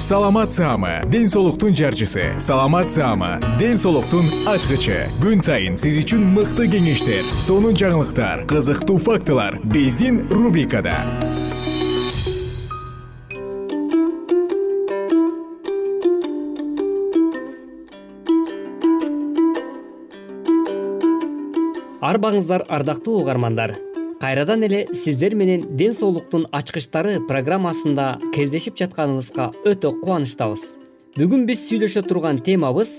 саламат саама ден соолуктун жарчысы. Саламат саама ден соолуктун ачкычы. Күн сайын сиз үчүн мыкты кеңештер сонун жаңылыктар кызыктуу фактылар биздин рубрикада. Арбаңыздар ардактуу угармандар кайрадан эле сиздер менен ден соолуктун ачкычтары программасында кездешип жатканыбызга өтө кубанычтабыз. Бүгүн биз сүйлөшө турган темабыз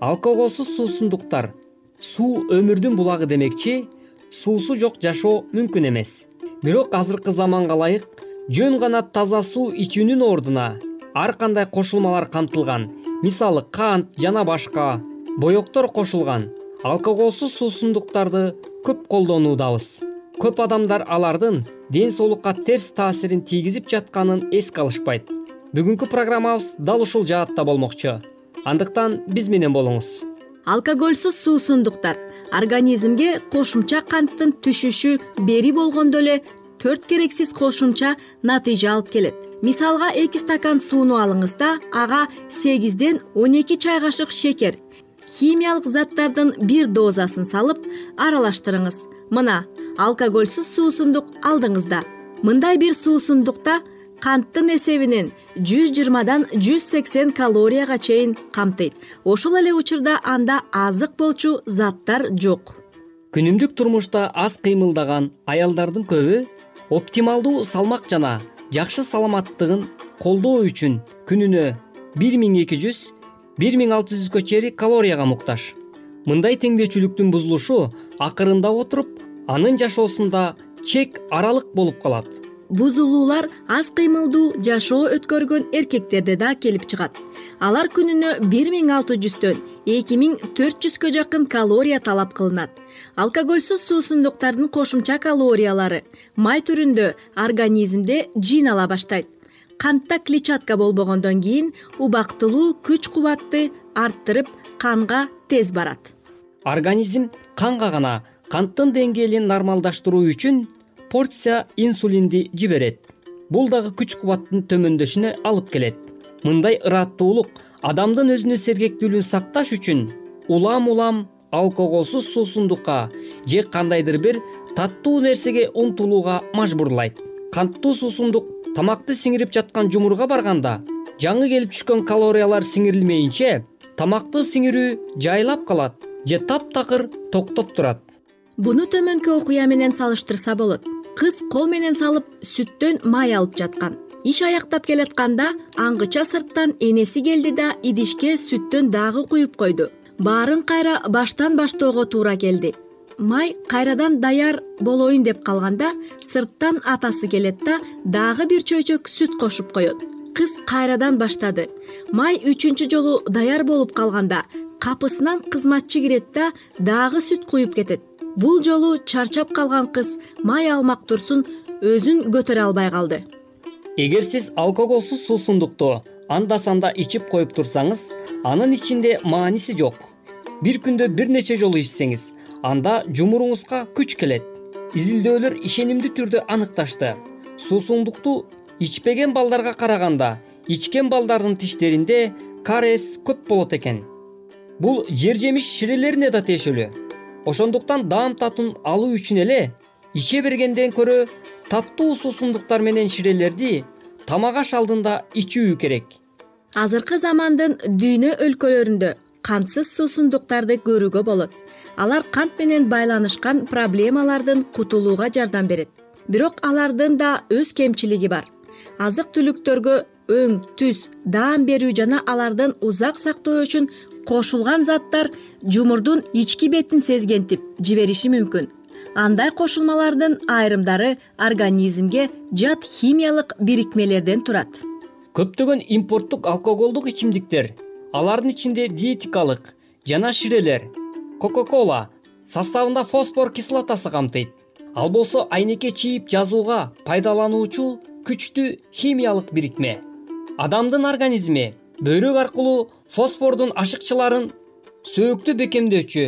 алкоголсуз суусундуктар. Суу өмүрдүн булагы демекчи суусу жок жашоо мүмкүн эмес. Бирок азыркы заманга ылайык жөн гана таза суу ичүүнүн ордуна ар кандай кошулмалар камтылган. Мисалы кант жана башка боектор кошулган алкоголсуз суусундуктарды көп колдонуудабыз көп адамдар алардын ден соолукка терс таасирин тийгизип жатканын эске алышпайт. Бүгүнкү программабыз дал ушул жаатта болмокчу. Андыктан биз менен болуңуз. Алкогольсуз суусундуктар организмге кошумча канттын түшүшү бери болгондо эле төрт керексиз кошумча натыйжа алып келет. Мисалга эки стакан сууну алыңыз да ага сегизден он эки чай кашык шекер. Химиялык заттардын бир дозасын салып аралаштырыңыз. Мына алкогольсуз суусундук алдыңызда. Мындай бир суусундукта канттын эсебинен жүз жыйырмадан жүз сексен калорияга чейин камтыйт. Ошол эле учурда анда азык болчу заттар жок. Күнүмдүк турмушта аз кыймылдаган аялдардын көбү оптималдуу салмак жана жакшы саламаттыгын колдоо үчүн күнүнө бир миң эки жүз бир миң алты жүзгө чейин калорияга муктаж. Мындай теңдөөчүлүктүн бузулушу акырындап отуруп анын жашоосунда чек аралык болуп калат. Бузулуулар аз кыймылдуу жашоо өткөргөн эркектерде да келип чыгат. Алар күнүнө бир миң алты жүздөн эки миң төрт жүзгө жакын калория талап кылынат. Алкогольсуз суусундуктардын кошумча калориялары май түрүндө организмде жыйнала баштайт. Кантта клетчатка болбогондон кийин убактылуу күч кубатты арттырып канга тез барат. Организм канга гана канттын деңгээлин нормалдаштыруу үчүн порция инсулинди жиберет. Бул дагы күч кубаттын төмөндөшүнө алып келет. Мындай ыраттуулук адамдын өзүнө сергектүүлүгүн сакташ үчүн улам улам алкоголсуз суусундукка же кандайдыр бир таттуу нерсеге умтулууга мажбурлайт. Канттуу суусундук тамакты сиңирип жаткан жумурга барганда жаңы келип түшкөн калориялар сиңирилмейинче тамакты сиңирүү жайлап калат же таптакыр токтоп турат буну төмөнкү окуя менен салыштырса болот. Кыз кол менен салып сүттөн май алып жаткан. Иш аяктап келатканда аңгыча сырттан энеси келди да идишке сүттөн дагы куюп койду. Баарын кайра баштан баштоого туура келди. Май кайрадан даяр болоюн деп калганда сырттан атасы келет да дагы бир чөйчөк сүт кошуп коет. Кыз кайрадан баштады. Май үчүнчү жолу даяр болуп калганда капысынан кызматчы кирет да дагы сүт куюп кетет бул жолу чарчап калган кыз май алмак турсун өзүн көтөрө албай калды. Эгер сиз алкоголсуз суусундукту анда санда ичип коюп турсаңыз анын ичинде мааниси жок. Бир күндө бир нече жолу ичсеңиз анда жумуруңузга күч келет. Изилдөөлөр ишенимдүү түрдө аныкташты. Суусундукту ичпеген балдарга караганда ичкен балдардын тиштеринде карез көп болот экен. Бул жер жемиш ширелерине да тиешелүү ошондуктан даам татымын алуу үчүн эле иче бергенден көрө таттуу суусундуктар менен ширелерди тамак аш алдында ичүү керек. Азыркы замандын дүйнө өлкөлөрүндө кантсыз суусундуктарды көрүүгө болот. Алар кант менен байланышкан проблемалардан кутулууга жардам берет. Бирок алардын да өз кемчилиги бар. Азык түлүктөргө өң түс даам берүү жана алардын узак сактоо үчүн кошулган заттар жумурдун ички бетин сезгентип жибериши мүмкүн. Андай кошулмалардын айрымдары организмге жат химиялык бирикмелерден турат. Көптөгөн импорттук алкоголдук ичимдиктер алардын ичинде диетикалык жана ширелер кока кола составында фосфор кислотасы камтыйт. Ал болсо айнекке чийип жазууга пайдалануучу күчтүү химиялык бирикме. Адамдын организми бөйрөк аркылуу фосфордун ашыкчыларын сөөктү бекемдөөчү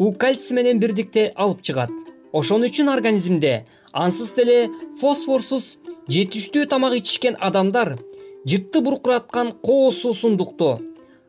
у кальций менен бирдикте алып чыгат. Ошон үчүн организмде ансыз деле фосфорсуз жетиштүү тамак ичишкен адамдар жыпты буркураткан кооз суусундукту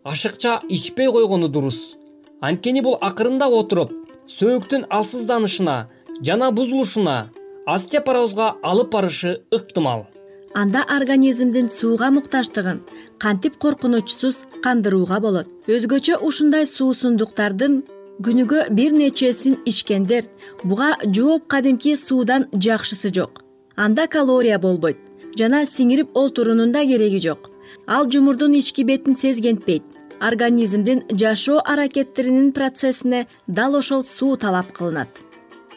ашыкча ичпей койгону дурус. Анткени бул акырындап отуруп сөөктүн алсызданышына жана бузулушуна остеопорозго алып барышы ыктымал анда организмдин сууга муктаждыгын кантип коркунучсуз кандырууга болот. Өзгөчө ушундай суусундуктардын күнүгө бир нечесин ичкендер буга жооп кадимки суудан жакшысы жок. Анда калория болбойт жана сиңирип олтуруунун да кереги жок. Ал жумурдун ички бетин сезгентпейт. Организмдин жашоо аракеттеринин процессине дал ошол суу талап кылынат.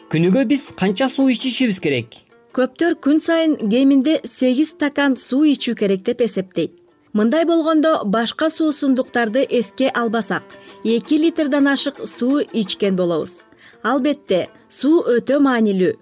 Күнүгө биз канча суу ичишибиз керек көптөр күн сайын кеминде сегиз стакан суу ичүү керек деп эсептейт. Мындай болгондо башка суусундуктарды эске албасак эки литрден ашык суу ичкен болобуз. Албетте суу өтө маанилүү.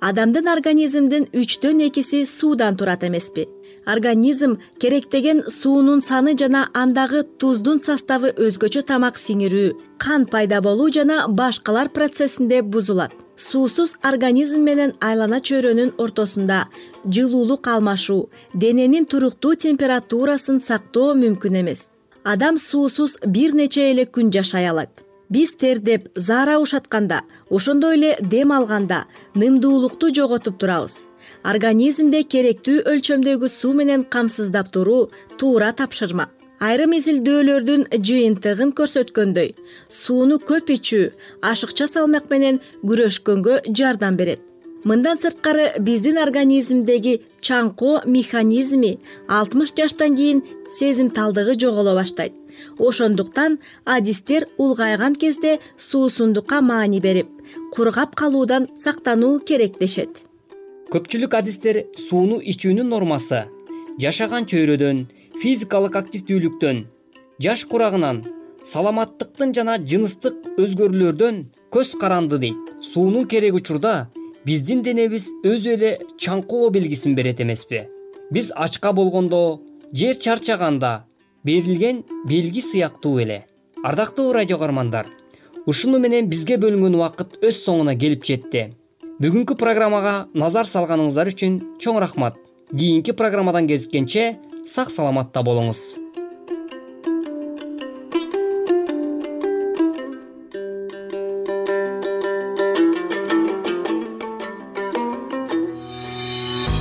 Адамдын организмдин үчтөн экиси суудан турат эмеспи организм керектеген суунун саны жана андагы туздун составы өзгөчө тамак сиңирүү кан пайда болуу жана башкалар процессинде бузулат. Суусуз организм менен айлана чөйрөнүн ортосунда жылуулук алмашуу дененин туруктуу температурасын сактоо мүмкүн эмес. Адам суусуз бир нече эле күн жашай алат. Биз тердеп заара ушатканда ошондой эле дем алганда нымдуулукту жоготуп турабыз организмде керектүү өлчөмдөгү суу менен камсыздап туруу туура тапшырма. Айрым изилдөөлөрдүн жыйынтыгын көрсөткөндөй сууну көп ичүү ашыкча салмак менен күрөшкөнгө жардам берет. Мындан сырткары биздин организмдеги чаңкоо механизми алтымыш жаштан кийин сезимталдыгы жоголо баштайт. Ошондуктан адистер улгайган кезде суусундукка маани берип кургап калуудан сактануу керек дешет көпчүлүк адистер сууну ичүүнүн нормасы жашаган чөйрөдөн физикалык активдүүлүктөн жаш курагынан саламаттыктын жана жыныстык өзгөрүүлөрдөн көз каранды дейт. Суунун кереги учурда биздин денебиз өзү эле чаңкоо белгисин берет эмеспи. Биз ачка болгондо же чарчаганда берилген белги сыяктуу эле. Ардактуу радио каармандар ушуну менен бизге бөлүнгөн убакыт өз соңуна келип жетти бүгүнкү программага назар салганыңыздар үчүн чоң рахмат. Кийинки программадан кезишкенче сак саламатта болуңуз.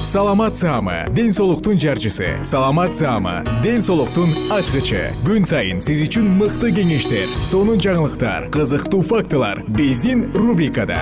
Саламат саама ден соолуктун жарчысы. Саламат саама ден соолуктун ачкычы. Күн сайын сиз үчүн мыкты кеңештер сонун жаңылыктар кызыктуу фактылар. Биздин рубрикада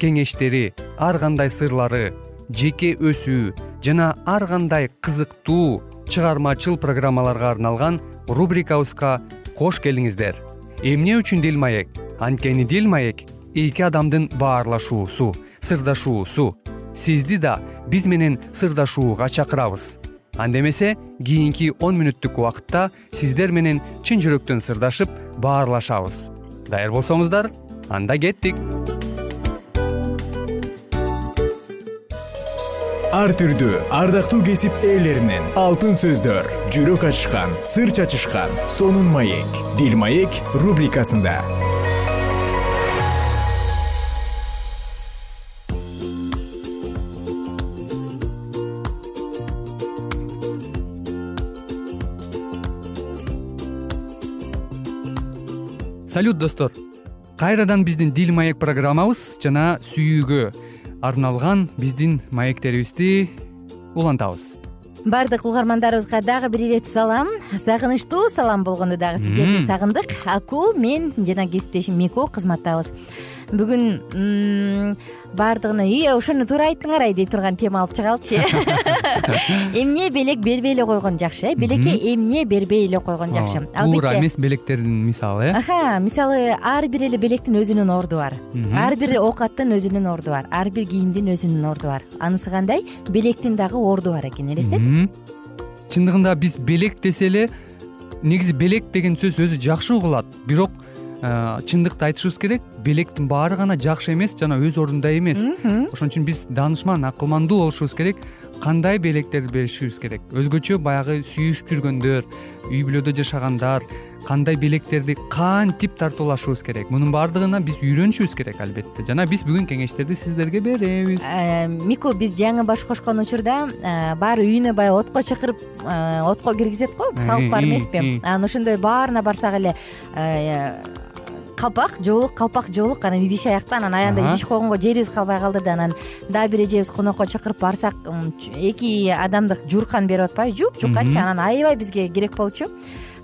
кеңештери ар кандай сырлары жеке өсүү жана ар кандай кызыктуу чыгармачыл программаларга арналган рубрикабызга кош келиңиздер. Эмне үчүн дил маек? Анткени дил маек эки адамдын баарлашуусу сырдашуусу. Сизди да биз менен сырдашууга чакырабыз. Анда эмесе кийинки он мүнөттүк убакытта сиздер менен чын жүрөктөн сырдашып баарлашабыз. Даяр болсоңуздар анда кеттик ар түрдүү ардактуу кесип ээлеринен. Алтын сөздөр жүрөк ачышкан сыр чачышкан сонун маек. Дил маек рубрикасында. Салют достор. Кайрадан биздин дил маек программабыз жана сүйүүгө арналган биздин маектерибизди улантабыз. Баардык угармандарыбызга дагы бир ирет салам. Сагынычтуу салам болгондо дагы сиздерди сагындык. Аку мен жана кесиптешим мико кызматтабыз бүгүн баардыгына үй ошону туура айттыңар ай! дей турган тема алып чыгалычы эмне белек бербей эле койгон жакшы э? Белекке эмне бербей эле койгон жакшы? Албетте туура эмес белектердин мисалы э? Мисалы ар бир эле белектин өзүнүн орду бар. Ар бир оокаттын өзүнүн орду бар. Ар бир кийимдин өзүнүн орду бар. Анысы кандай? Белектин дагы орду бар экен элестет. Чындыгында биз белек десе эле негизи белек деген сөз өзү жакшы угулат. Бирок чындыкты айтышыбыз керек белектин баары гана жакшы эмес жана өз ордунда эмес. Ошон үчүн биз даанышман акылмандуу болушубуз керек. Кандай белектерди беришибиз керек? Өзгөчө баягы сүйүшүп жүргөндөр үй бүлөдө жашагандар кандай белектерди кантип тартуулашыбыз керек? Мунун баардыгына биз үйрөнүшүбүз керек албетте. Жана биз бүгүн кеңештерди сиздерге беребиз. Э, мику биз жаңы баш кошкон учурда э, баары үйүнө баягы отко чакырып отко киргизет го салып бар эмеспи. анан ошондой баарына барсак эле калпак жоолук калпак жоолук анан идиш аякта анан аягында идиш койгонго жерибиз калбай калды да анан дагы бир эжебиз конокко чакырып барсак эки адамдык жууркан берип атпайбы жуп жукканчы анан аябай бизге керек болчу.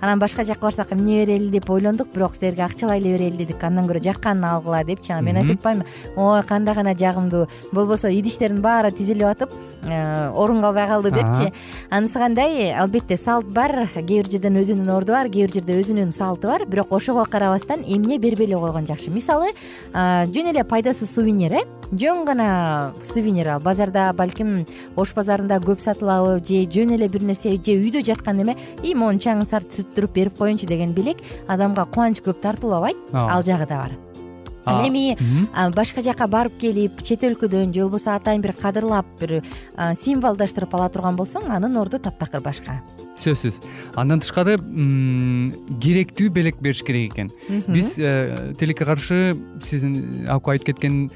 Анан башка жака барсак эмне берели деп ойлондук бирок силерге акчалай эле берели дедик. Андан көрө жакканын алгыла депчи анан мен айтып атпаймынбы. Ой кандай гана жагымдуу. Болбосо идиштердин баары тизилип атып э, орун калбай калды депчи анысы кандай? Албетте салт бар. Кээ бир жерден өзүнүн орду бар кээ бир жерде өзүнүн салты бар. Бирок ошого карабастан эмне бербей эле койгон жакшы? Мисалы жөн эле пайдасыз сувенир э жөн гана сувенир ал. Базарда балким ош базарында көп сатылабы же жөн эле бир нерсе же үйдө жаткан эме ий могу чаңын сүрттүрүп берип коеюнчу деген белек адамга кубаныч көп тартуулабайт ал жагы да бар ал эми башка жака барып келип чет өлкөдөн же болбосо атайын бир кадырлап бир символдоштуруп ала турган болсоң анын орду таптакыр башка. Сөзсүз. Андан тышкары керектүү белек бериш керек экен. Биз э, тилекке каршы сиздин аку айтып кеткен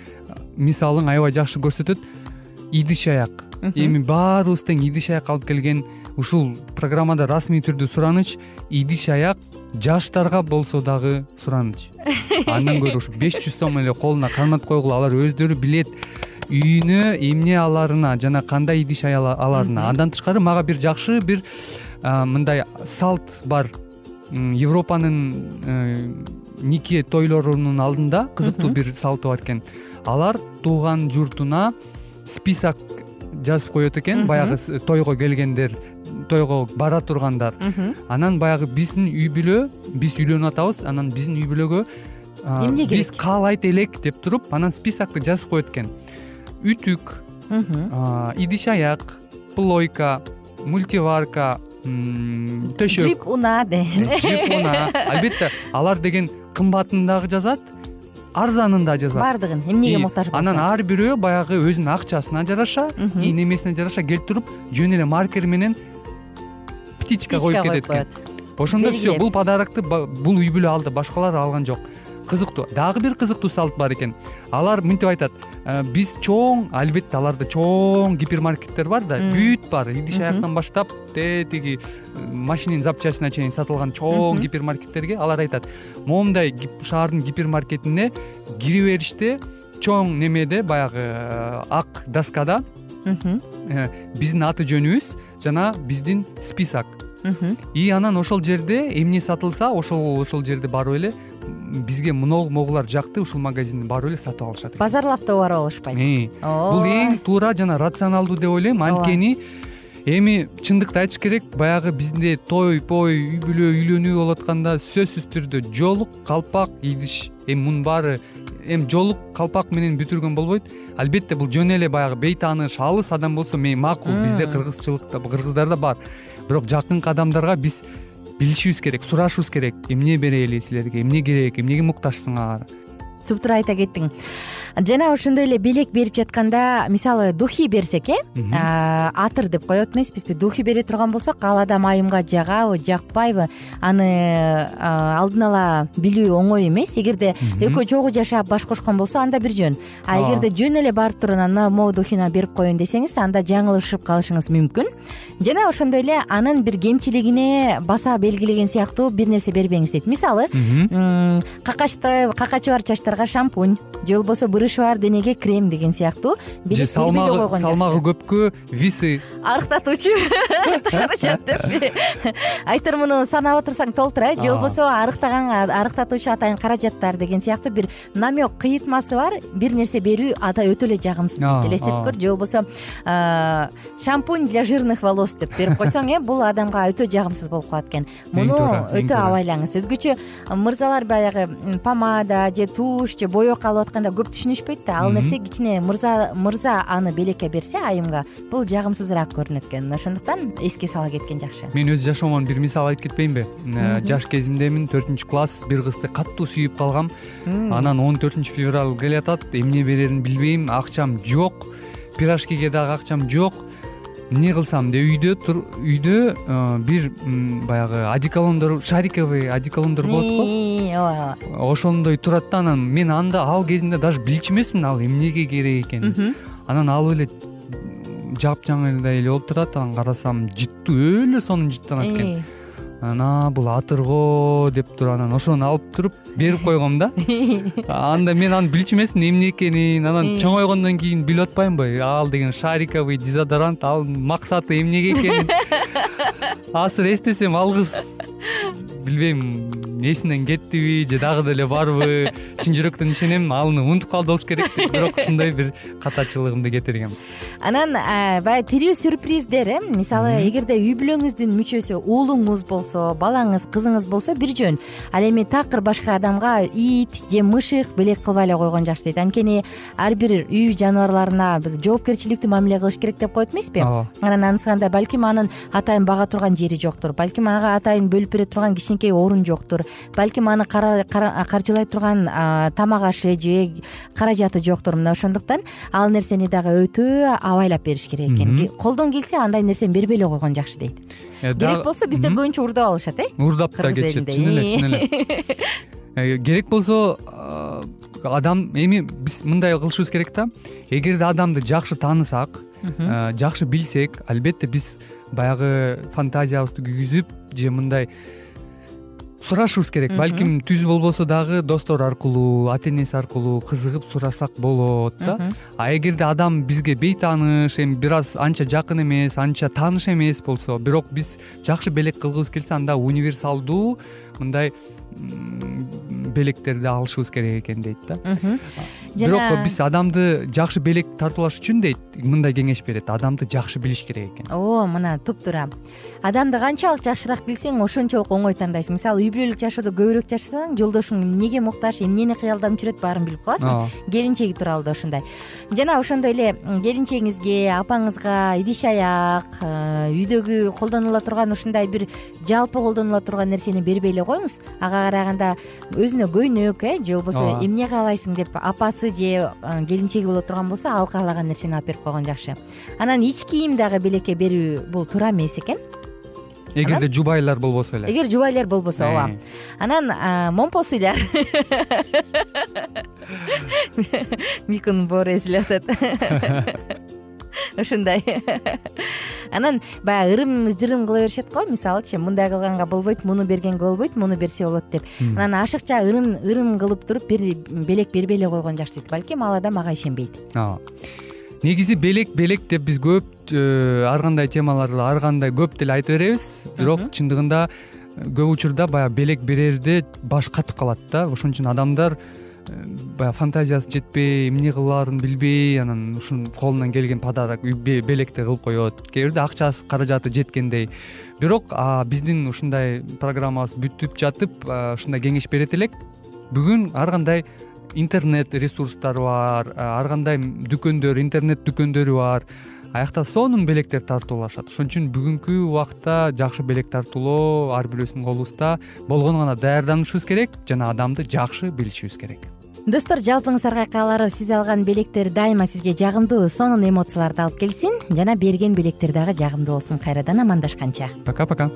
мисалың аябай жакшы көрсөтөт. Идиш аяк. Эми баарыбыз тең идиш аяк алып келген ушул программада расмий түрдө сураныч идиш аяк жаштарга болсо дагы сураныч. Андан көрө ушу беш жүз сом эле колуна кармат койгула алар өздөрү билет үйүнө эмне аларына жана кандай идиш аларына. Андан тышкары мага бир жакшы бир мындай салт бар европанын э, нике тойлорунун алдында кызыктуу бир салты бар экен. Алар тууган журтуна список жазып коет экен. Баягы тойго келгендер тойго бара тургандар. Анан баягы биздин үй бүлө биз үйлөнүп атабыз анан биздин үй бүлөгө эмне керек? биз каалайт элек деп туруп анан списокто жазып коет экен. Үтүк идиш аяк плойка мультиварка төшөк. Джип унаа деген джип унаа албетте алар деген кымбатын дагы жазат арзанын да жазат. Баардыгын эмнеге муктаж болсо? анан ар бирөө баягы өзүнүн акчасына жараша кийин эмесине жараша келип туруп жөн эле маркер менен птичка коюп кетет экен. ошондо все бул подарокты бул үй бүлө алды башкалар алган жок. Кызыктуу дагы бир кызыктуу салт бар экен. Алар мынтип айтат «Э, биз чоң албетте аларда чоң гипермаркеттер бар да бүт бар. Идиш аяктан баштап тетиги э, машиненин запчастина чейин сатылган чоң гипермаркеттерге алар айтат моундай шаардын гипермаркетине кире бериште чоң немеде баягы э, ак доскада биздин аты жөнүбүз жана биздин список и анан ошол жерде эмне сатылса ошол ошол жерде барып эле бизге могу могулар жакты ушул магазинден барып эле сатып алышат базарлап да барып алышпайт. Бул эң туура жана рационалдуу деп ойлойм. Анткени эми чындыкты айтыш керек баягы бизде той пой үй бүлө үйлөнүү болуп атканда сөзсүз түрдө жоолук калпак идиш. Эми мунун баары эми жоолук калпак менен бүтүргөн болбойт. Албетте бул жөн эле баягы бейтааныш алыс адам болсо макул. Бизде кыргызчылыкта кыргыздарда бар бирок жакынкы адамдарга биз билишибиз керек сурашыбыз керек. Эмне берели силерге эмне керек эмнеге муктажсыңар? Туптуура айта кеттиң жана ошондой эле белек берип жатканда мисалы духи берсек э атыр деп коет эмеспизби. Духи бере турган болсок ал адам айымга жагабы жакпайбы. Аны алдын ала билүү оңой эмес. Эгерде экөө чогуу жашап баш кошкон болсо анда бир жөн. А эгерде жөн эле барып туруп анан могу духини берип коеюн десеңиз анда жаңылышып калышыңыз мүмкүн. Жана ошондой эле анын бир кемчилигине баса белгилеген сыяктуу бир нерсе бербеңиз дейт. Мисалы какачты какачы бар чачтарга шампунь. Же болбосо бар денеге крем деген сыяктуу. Же салмагы салмагы көпкө висы арыктатуучу каражат деппи айтор муну санап отурсаң толтур э же болбосо арыктаган арыктатуучу атайын каражаттар деген сыяктуу бир намек кыйытмасы бар. Бир нерсе берүү өтө эле жагымсыз дейт элестетип көр же болбосо шампунь для жирных волос деп берип койсоң э бул адамга өтө жагымсыз болуп калат экен. Муну өтө абайлаңыз. Өзгөчө мырзалар баягы помада же тушь же боек алып атканда көп түшүнүшпөйт да. Ал нерсе кичине мырза мырза аны белекке берсе айымга бул жагымсызыраак көрүнөт экен. Ошондуктан эске сала кеткен жакшы. Мен өз жашоомон бир мисал айтып кетпейинби жаш кезимдемин төртүнчү класс бир кызды катуу сүйүп калгам. Анан он төртүнчү февраль келатат эмне берерин билбейм акчам жок пирожкиге дагы акчам жок эмне кылсам деп үйдө үйдө э, бир баягы одеколондор шариковый одеколондор болот го. ооба ошондой турат да анан мен анда ал кезимде даже билчү эмесмин ал эмнеге керек экенин анан алып эле жапжаңырдай эле болуп турат анан карасам жыттуу өлө сонун жыттанат экен анан бул атыр го деп туруп анан ошону алып туруп берип койгом да. Анда мен аны билчү эмесмин эмне экенин анан чоңойгондон кийин билип атпаймынбы? Ал деген шариковый дезодорант ал максаты эмнеге экенин? Азыр эстесем ал кыз билбейм эсинен кеттиби же дагы деле барбы? Чын жүрөктөн ишенем аны унутуп калды болуш керек деп. Бирок ушундай бир катачылыгымды кетиргем. Анан баягы тирүү сюрприздер э мисалы эгерде үй бүлөңүздүн мүчөсү уулуңуз болсо балаңыз кызыңыз болсо бир жөн. Ал эми такыр башка адамга ит же мышык белек кылбай эле койгон жакшы дейт. Анткени ар бир үй жаныбарларына жоопкерчиликтүү мамиле кылыш керек деп коет эмеспи? Ооба. Анан анысыканда балким анын атайын бага турган жери жоктур. Балким ага атайын бөлүп бере турган кичинекей орун жоктур. Балким аны каржылай турган тамак ашы же каражаты жоктур. Мына ошондуктан ал нерсени дагы өтө абайлап бериш керек экен. Колдон келсе андай нерсени бербей эле койгон жакшы дейт. Э, керек болсо бизде көбүнчө урдап алышат э? Урдап да кетишет чын эле чын эле. Э, керек болсо адам эми биз мындай кылышыбыз керек да. Эгерде адамды жакшы таанысак э, жакшы билсек албетте биз баягы фантазиябызды күйгүзүп же мындай сурашыбыз керек. Балким түз болбосо дагы достор аркылуу ата энеси аркылуу кызыгып сурасак болот да. А эгерде адам бизге бейтааныш эми бир аз анча жакын эмес анча тааныш эмес болсо бирок биз жакшы белек кылгыбыз келсе анда универсалдуу мындай белектерди алышыбыз керек экен дейт да бирок биз адамды жакшы белек тартуулаш үчүн дейт мындай кеңеш берет. Адамды жакшы билиш керек экен. Ооба мына туптуура адамды канчалык жакшыраак билсең ошончолук оңой тандайсың. Мисалы үй бүлөлүк жашоодо көбүрөөк жашасаң жолдошуң эмнеге муктаж эмнени кыялданып жүрөт баарын билип каласың. Келинчеги тууралуу да ушундай. Жана ошондой эле келинчегиңизге апаңызга идиш аяк э, үйдөгү колдонула турган ушундай бир жалпы колдонула турган нерсени бербей эле коюңуз. Ага караганда өзүнө көйнөк э же болбосо эмне каалайсың деп апасы же келинчеги боло турган болсо ал каалаган нерсени алып берип койгон жакшы. Анан ич кийим дагы белекке берүү бул туура эмес экен. Эгерде жубайлар болбосо эле. эгер жубайлар болбосо ооба. Анан момпосуйлар микунун боору эзилип атат. Ушундай анан баягы ырым жырым кыла беришет го. Мисалычы мындай кылганга болбойт муну бергенге болбойт муну берсе болот деп. Анан ашыкча ырым ырым кылып туруп бир белек бербей эле койгон жакшы дейт. Балким ал адам ага ишенбейт. Ооба негизи белек белек деп биз көп э, ар кандай темаларды ар кандай көп деле айта беребиз. Бирок чындыгында көп учурда баягы белек берерде баш катып калат да. Ошон үчүн адамдар баягы фантазиясы жетпей эмне кылаарын билбей анан ушун колунан келген подарок белекти кылып коет. Кээ бирде акчасы каражаты жеткендей. Бирок биздин ушундай программабыз бүтүп жатып ушундай кеңеш берет элек бүгүн ар кандай интернет ресурстары бар ар кандай дүкөндөр интернет дүкөндөрү бар. Аякта сонун белектер тартуулашат ошон үчүн бүгүнкү убакта жакшы белек тартуулоо ар бирөөбүздүн колубузда болгону гана даярданышыбыз керек жана адамды жакшы билишибиз керек достор жалпыңыздарга кааларыбыз сиз алган белектер дайыма сизге жагымдуу сонун эмоцияларды алып келсин жана берген белектер дагы жагымдуу болсун. Кайрадан амандашканча. Пока пока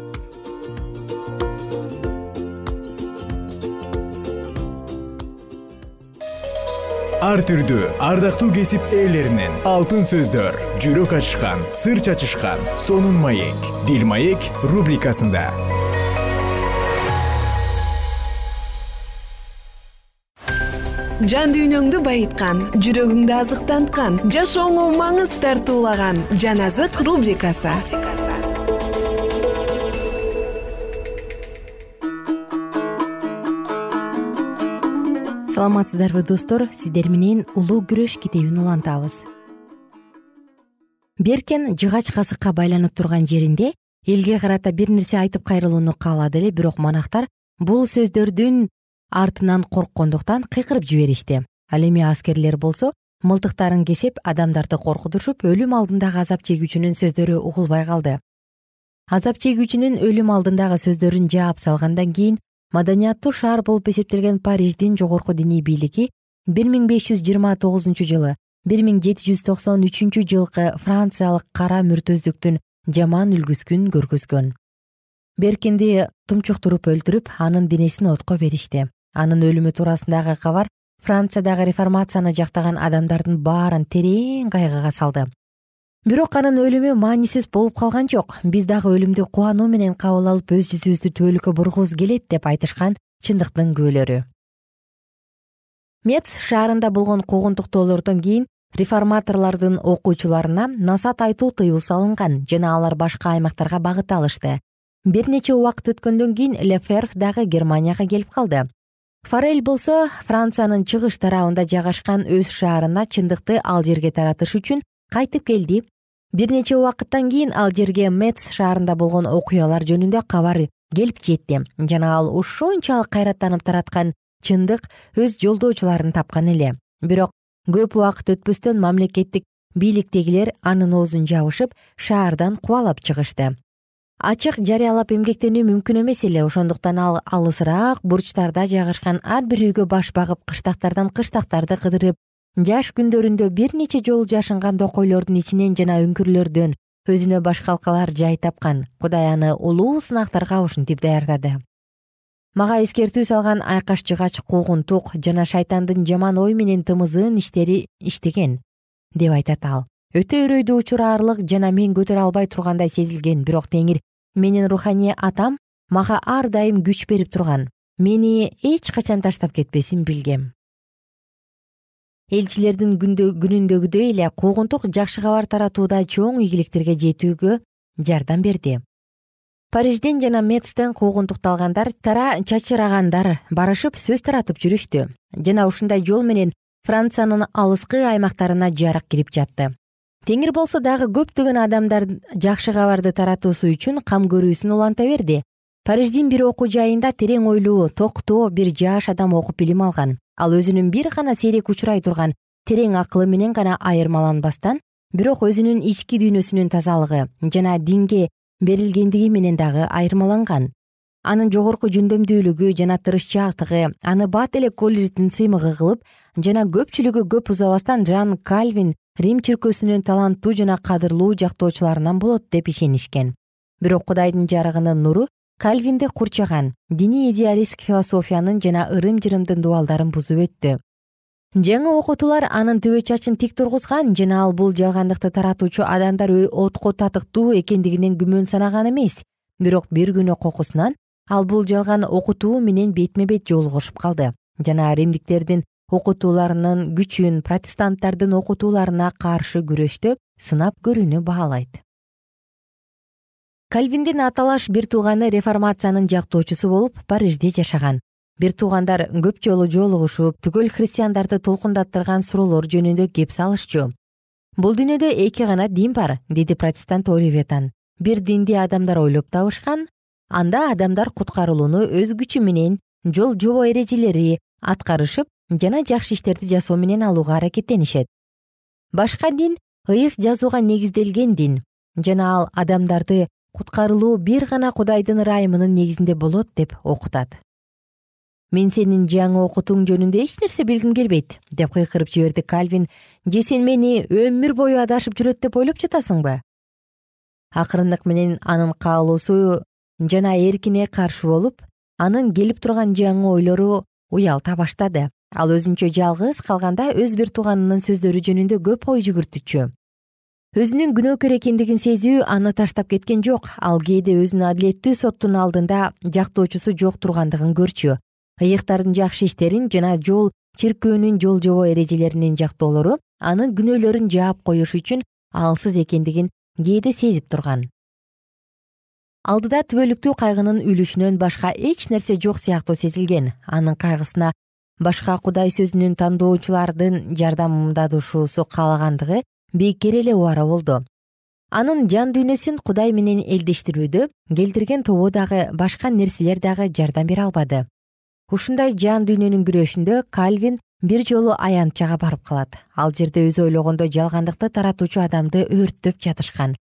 ар түрдүү ардактуу кесип ээлеринен алтын сөздөр жүрөк ачышкан сыр чачышкан сонун маек дил маек рубрикасында жан дүйнөңдү байыткан жүрөгүңдү азыктанткан жашооңо маңыз тартуулаган жан азык рубрикасы. Саламатсыздарбы достор. Сиздер менен улуу күрөш китебин улантабыз. Беркен жыгач касыкка байланып турган жеринде элге карата бир нерсе айтып кайрылууну каалады эле бирок монахтар бул сөздөрдүн артынан корккондуктан кыйкырып жиберишти. Ал эми аскерлер болсо мылтыктарын кесеп адамдарды коркутушуп өлүм алдындагы азап чегүүчүнүн сөздөрү угулбай калды. Азап чегүүчүнүн өлүм алдындагы сөздөрүн жаап салгандан кийин маданияттуу шаар болуп эсептелген париждин жогорку диний бийлиги бир миң беш жүз жыйырма тогузунчу жылы бир миң жети жүз токсон үчүнчү жылкы франциялык кара мүртөздүктүн жаман үлгүсүн көргөзгөн. Беркинди тумчуктуруп өлтүрүп анын денесин отко беришти анын өлүмү туурасындагы кабар франциядагы реформацияны жактаган адамдардын баарын терең кайгыга салды. Бирок анын өлүмү маанисиз болуп калган жок. Биз дагы өлүмдү кубануу менен кабыл алып өз жүзүбүздү түбөлүккө бургубуз келет деп айтышкан чындыктын күбөлөрү мец шаарында болгон куугунтуктоолордон кийин реформаторлордун окуучуларына насаат айтуу тыюу салынган жана алар башка аймактарга багыт алышты. Бир нече убакыт өткөндөн кийин леферф дагы германияга келип калды форель болсо франциянын чыгыш тарабында жайгашкан өз шаарына чындыкты ал жерге таратыш үчүн кайтып келди. Бир нече убакыттан кийин ал жерге метс шаарында болгон окуялар жөнүндө кабар келип жетти. Жана ал ушунчалык кайраттанып тараткан чындык өз жолдоочуларын тапкан эле. Бирок көп убакыт өтпөстөн мамлекеттик бийликтегилер анын оозун жабышып шаардан кубалап чыгышты ачык жарыялап эмгектенүү мүмкүн эмес эле. Ошондуктан ал алысыраак бурчтарда жайгашкан ар бир үйгө баш багып кыштактардан кыштактарды кыдырып жаш күндөрүндө бир нече жолу жашынган токойлордун ичинен жана үңкүрлөрдөн өзүнө баш калкалар жай тапкан. Кудай аны улуу сынактарга ушинтип даярдады. Мага эскертүү салган айкаш жыгач куугунтук жана шайтандын жаман ой менен тымызыын иштери иштеген деп айтат ал. Өтө өрөйдүү учур аарлык жана мен көтөрө албай тургандай сезилген бирок теңир менин руханий атам мага ар дайым күч берип турган. Мени эч качан таштап кетпесин билгем. Элчилердин күнүндөгүдөй эле куугунтук жакшы кабар таратууда чоң ийгиликтерге жетүүгө жардам берди. Парижден жана мецтен куугунтукталгандар тара чачырагандар барышып сөз таратып жүрүштү. Жана ушундай жол менен франциянын алыскы аймактарына жарык кирип жатты теңир болсо дагы көптөгөн адамдар жакшы кабарды таратуусу үчүн кам көрүүсүн уланта берди. Париждин бир окуу жайында терең ойлуу токтоо бир жаш адам окуп билим алган. Ал өзүнүн бир гана сейрек учурай турган терең акылы менен гана айырмаланбастан бирок өзүнүн ички дүйнөсүнүн тазалыгы жана динге берилгендиги менен дагы айырмаланган анын жогорку жөндөмдүүлүгү жана тырышчаактыгы аны бат эле колледждин сыймыгы кылып жана көпчүлүгү көп узабастан жан кальвин рим чиркөөсүнүн таланттуу жана кадырлуу жактоочуларынан болот деп ишенишкен. Бирок кудайдын жарыгынын нуру кальвинди курчаган диний идеалист философиянын жана ырым жырымдын дубалдарын бузуп өттү. Жаңы окутуулар анын түбө чачын тик тургузган жана ал бул жалгандыкты таратуучу адамдар отко татыктуу экендигинен күмөн санаган эмес. Бирок бир күнү кокусунан ал бул жалган окутуу менен бетме бет жолугушуп калды. Жана римдиктердин окутууларынын күчүн протестанттардын окутууларына каршы күрөштө сынап көрүүнү баалайт. Кальвиндин аталаш бир тууганы реформациянын жактоочусу болуп парижде жашаган. Бир туугандар көп жолу жолугушуп түгөл христиандарды толкундаттырган суроолор жөнүндө кеп салышчу. Бул дүйнөдө эки гана дин бар деди протестант оливетан бир динди адамдар ойлоп табышкан анда адамдар куткарылууну өз күчү менен жол жобо эрежелери аткарышып жана жакшы иштерди жасоо менен алууга аракеттенишет. Башка дин ыйык жазууга негизделген дин жана ал адамдарды куткарылуу бир гана кудайдын ырайымынын негизинде болот деп окутат. Мен сенин жаңы окутууң жөнүндө эч нерсе билгим келбейт деп кыйкырып жиберди кальвин. Же сен мени өмүр бою адашып жүрөт деп ойлоп жатасыңбы? Акырындык менен анын каалоосу жана эркине каршы болуп анын келип турган жаңы ойлору уялта баштады. Ал өзүнчө жалгыз калганда өз бир тууганынын сөздөрү жөнүндө көп ой жүгүртүчү өзүнүн күнөөкөр экендигин сезүү аны таштап кеткен жок ал кээде өзүн адилеттүү соттун алдында жактоочусу жок тургандыгын көрчү. Ыйыктардын жакшы иштерин жана жол чиркөөнүн жол жобо эрежелеринин жактоолору анын күнөөлөрүн жаап коюш үчүн алсыз экендигин кээде сезип турган алдыда түбөлүктүү кайгынын үлүшүнөн башка эч нерсе жок сыяктуу сезилген. Анын кайгысына башка кудай сөзүнүн тандоочулардын жардамдашуусу каалагандыгы бейкер эле убара болду. Анын жан дүйнөсүн кудай менен элдештирүүдө келтирген тобу дагы башка нерселер дагы жардам бере албады. Ушундай жан дүйнөнүн күрөшүндө кальвин бир жолу аянтчага барып калат. Ал жерде өзү ойлогондой жалгандыкты таратуучу адамды өрттөп жатышкан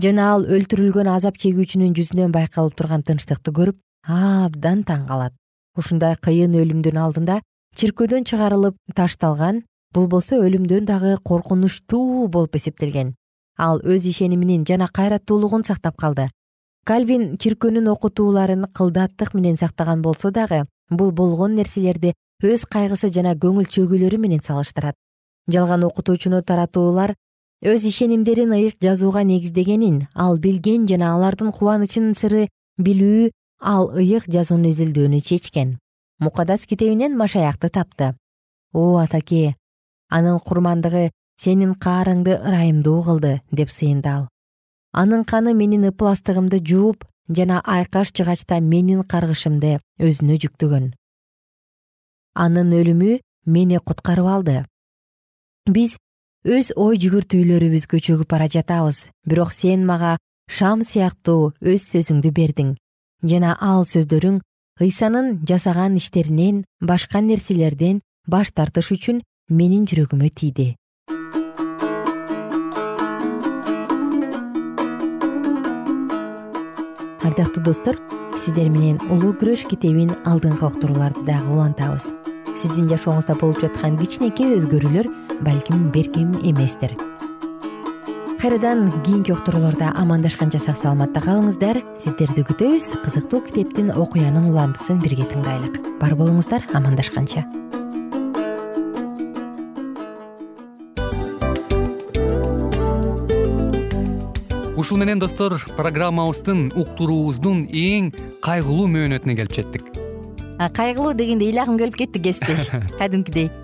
жана ал өлтүрүлгөн азап чегүүчүнүн жүзүнөн байкалып турган тынчтыкты көрүп абдан таң калат. Ушундай кыйын өлүмдүн алдында чиркөөдөн чыгарылып ташталган бул болсо өлүмдөн дагы коркунучтуу болуп эсептелген. Ал өз ишенимин жана кайраттуулугун сактап калды. Кальвин чиркөөнүн окутууларын кылдаттык менен сактаган болсо дагы бул болгон нерселерди өз кайгысы жана көңүл чөгүүлөрү менен салыштырат. Жалган окутуучуну таратуулар өз ишенимдерин ыйык жазууга негиздегенин ал билген жана алардын кубанычынын сыры билүү ал ыйык жазууну изилдөөнү чечкен. Мукадас китебинен машаякты тапты. О атаке анын курмандыгы сенин каарыңды ырайымдуу кылды деп сыйынды ал анын каны менин ыпластыгымды жууп жана айкаш жыгачта менин каргышымды өзүнө жүктөгөн анын өлүмү мени куткарып алды. Биз өз ой жүгүртүүлөрүбүзгө чөгүп бара жатабыз. Бирок сен мага шам сыяктуу өз сөзүңдү бердиң. Жана ал сөздөрүң ыйсанын жасаган иштеринен башка нерселерден баш тартыш үчүн менин жүрөгүмө тийди. Ардактуу достор сиздер менен улуу күрөш китебин алдыңкы уктурууларды дагы улантабыз. Сиздин жашооңузда болуп жаткан кичинекей өзгөрүүлөр балким беркем эместир. Кайрадан кийинки уктурууларда амандашканча сак саламатта калыңыздар. Сиздерди күтөбүз кызыктуу китептин окуянын уландысын бирге тыңдайлык. Бар болуңуздар амандашканча. Ушул менен достор программабыздын уктуруубуздун эң кайгылуу мөөнөтүнө келип жеттик. Кайгылуу дегенде ыйлагым келип кетти кесиптеш. Кадимкидей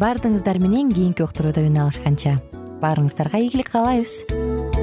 баардыгыңыздар менен кийинки уктурууда үн алышканча. Баарыңыздарга ийгилик каалайбыз